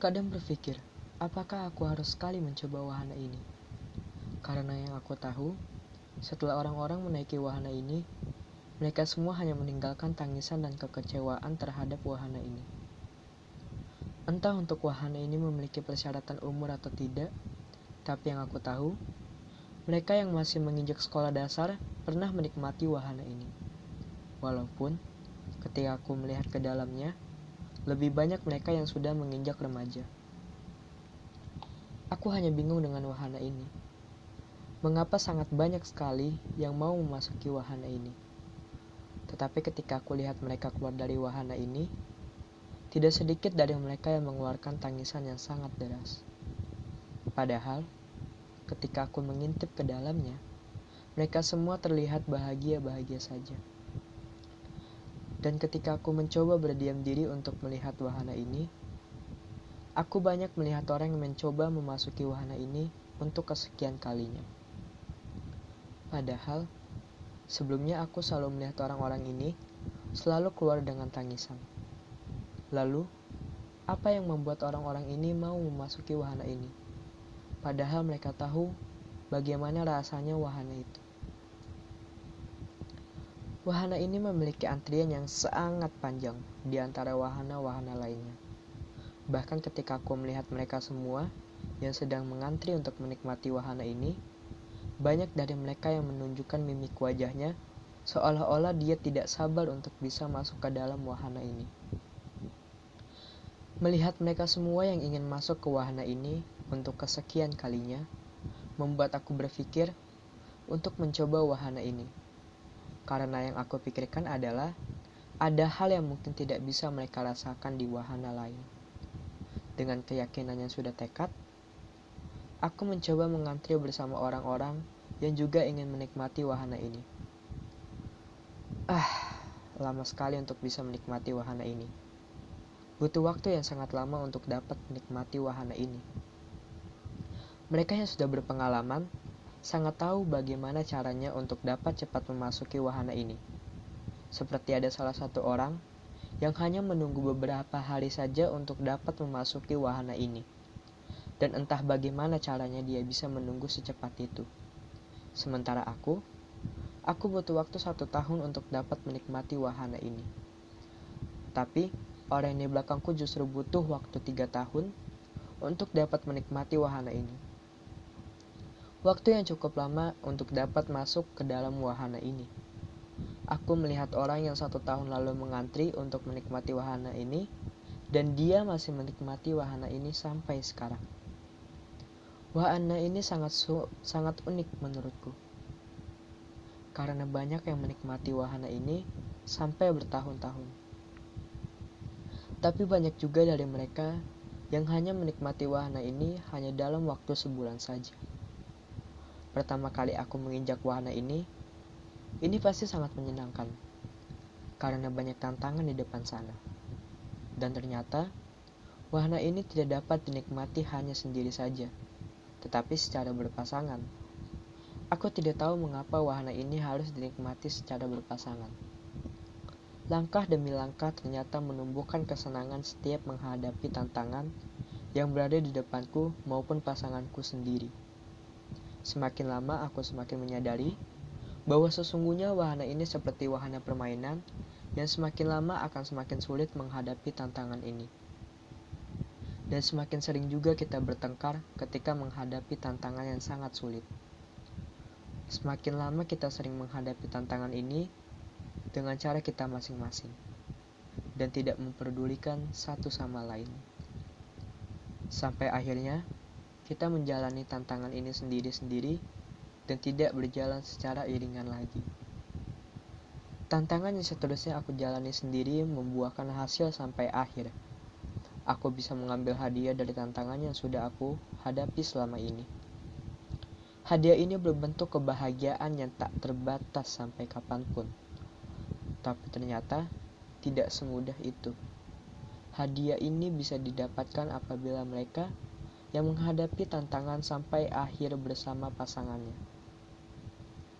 terkadang berpikir, apakah aku harus sekali mencoba wahana ini? Karena yang aku tahu, setelah orang-orang menaiki wahana ini, mereka semua hanya meninggalkan tangisan dan kekecewaan terhadap wahana ini. Entah untuk wahana ini memiliki persyaratan umur atau tidak, tapi yang aku tahu, mereka yang masih menginjak sekolah dasar pernah menikmati wahana ini. Walaupun ketika aku melihat ke dalamnya, lebih banyak mereka yang sudah menginjak remaja. Aku hanya bingung dengan wahana ini. Mengapa sangat banyak sekali yang mau memasuki wahana ini? Tetapi ketika aku lihat mereka keluar dari wahana ini, tidak sedikit dari mereka yang mengeluarkan tangisan yang sangat deras. Padahal, ketika aku mengintip ke dalamnya, mereka semua terlihat bahagia-bahagia saja. Dan ketika aku mencoba berdiam diri untuk melihat wahana ini, aku banyak melihat orang yang mencoba memasuki wahana ini untuk kesekian kalinya. Padahal, sebelumnya aku selalu melihat orang-orang ini selalu keluar dengan tangisan. Lalu, apa yang membuat orang-orang ini mau memasuki wahana ini? Padahal mereka tahu bagaimana rasanya wahana itu. Wahana ini memiliki antrian yang sangat panjang di antara wahana-wahana lainnya. Bahkan ketika aku melihat mereka semua yang sedang mengantri untuk menikmati wahana ini, banyak dari mereka yang menunjukkan mimik wajahnya seolah-olah dia tidak sabar untuk bisa masuk ke dalam wahana ini. Melihat mereka semua yang ingin masuk ke wahana ini untuk kesekian kalinya, membuat aku berpikir untuk mencoba wahana ini. Karena yang aku pikirkan adalah ada hal yang mungkin tidak bisa mereka rasakan di wahana lain. Dengan keyakinan yang sudah tekad, aku mencoba mengantri bersama orang-orang yang juga ingin menikmati wahana ini. Ah, lama sekali untuk bisa menikmati wahana ini. Butuh waktu yang sangat lama untuk dapat menikmati wahana ini. Mereka yang sudah berpengalaman sangat tahu bagaimana caranya untuk dapat cepat memasuki wahana ini. Seperti ada salah satu orang yang hanya menunggu beberapa hari saja untuk dapat memasuki wahana ini. Dan entah bagaimana caranya dia bisa menunggu secepat itu. Sementara aku, aku butuh waktu satu tahun untuk dapat menikmati wahana ini. Tapi, Orang di belakangku justru butuh waktu tiga tahun untuk dapat menikmati wahana ini. Waktu yang cukup lama untuk dapat masuk ke dalam wahana ini. Aku melihat orang yang satu tahun lalu mengantri untuk menikmati wahana ini, dan dia masih menikmati wahana ini sampai sekarang. Wahana ini sangat sangat unik menurutku, karena banyak yang menikmati wahana ini sampai bertahun-tahun. Tapi banyak juga dari mereka yang hanya menikmati wahana ini hanya dalam waktu sebulan saja. Pertama kali aku menginjak wahana ini, ini pasti sangat menyenangkan karena banyak tantangan di depan sana. Dan ternyata, wahana ini tidak dapat dinikmati hanya sendiri saja, tetapi secara berpasangan. Aku tidak tahu mengapa wahana ini harus dinikmati secara berpasangan. Langkah demi langkah ternyata menumbuhkan kesenangan setiap menghadapi tantangan yang berada di depanku maupun pasanganku sendiri. Semakin lama aku semakin menyadari bahwa sesungguhnya wahana ini seperti wahana permainan yang semakin lama akan semakin sulit menghadapi tantangan ini. Dan semakin sering juga kita bertengkar ketika menghadapi tantangan yang sangat sulit. Semakin lama kita sering menghadapi tantangan ini, dengan cara kita masing-masing dan tidak memperdulikan satu sama lain. Sampai akhirnya kita menjalani tantangan ini sendiri-sendiri dan tidak berjalan secara iringan lagi. Tantangan yang seterusnya aku jalani sendiri membuahkan hasil sampai akhir. Aku bisa mengambil hadiah dari tantangan yang sudah aku hadapi selama ini. Hadiah ini berbentuk kebahagiaan yang tak terbatas sampai kapan pun. Tapi ternyata tidak semudah itu. Hadiah ini bisa didapatkan apabila mereka yang menghadapi tantangan sampai akhir bersama pasangannya.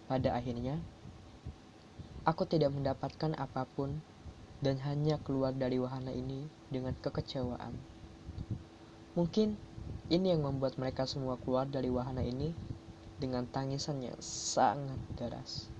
Pada akhirnya, aku tidak mendapatkan apa pun dan hanya keluar dari wahana ini dengan kekecewaan. Mungkin ini yang membuat mereka semua keluar dari wahana ini dengan tangisan yang sangat deras.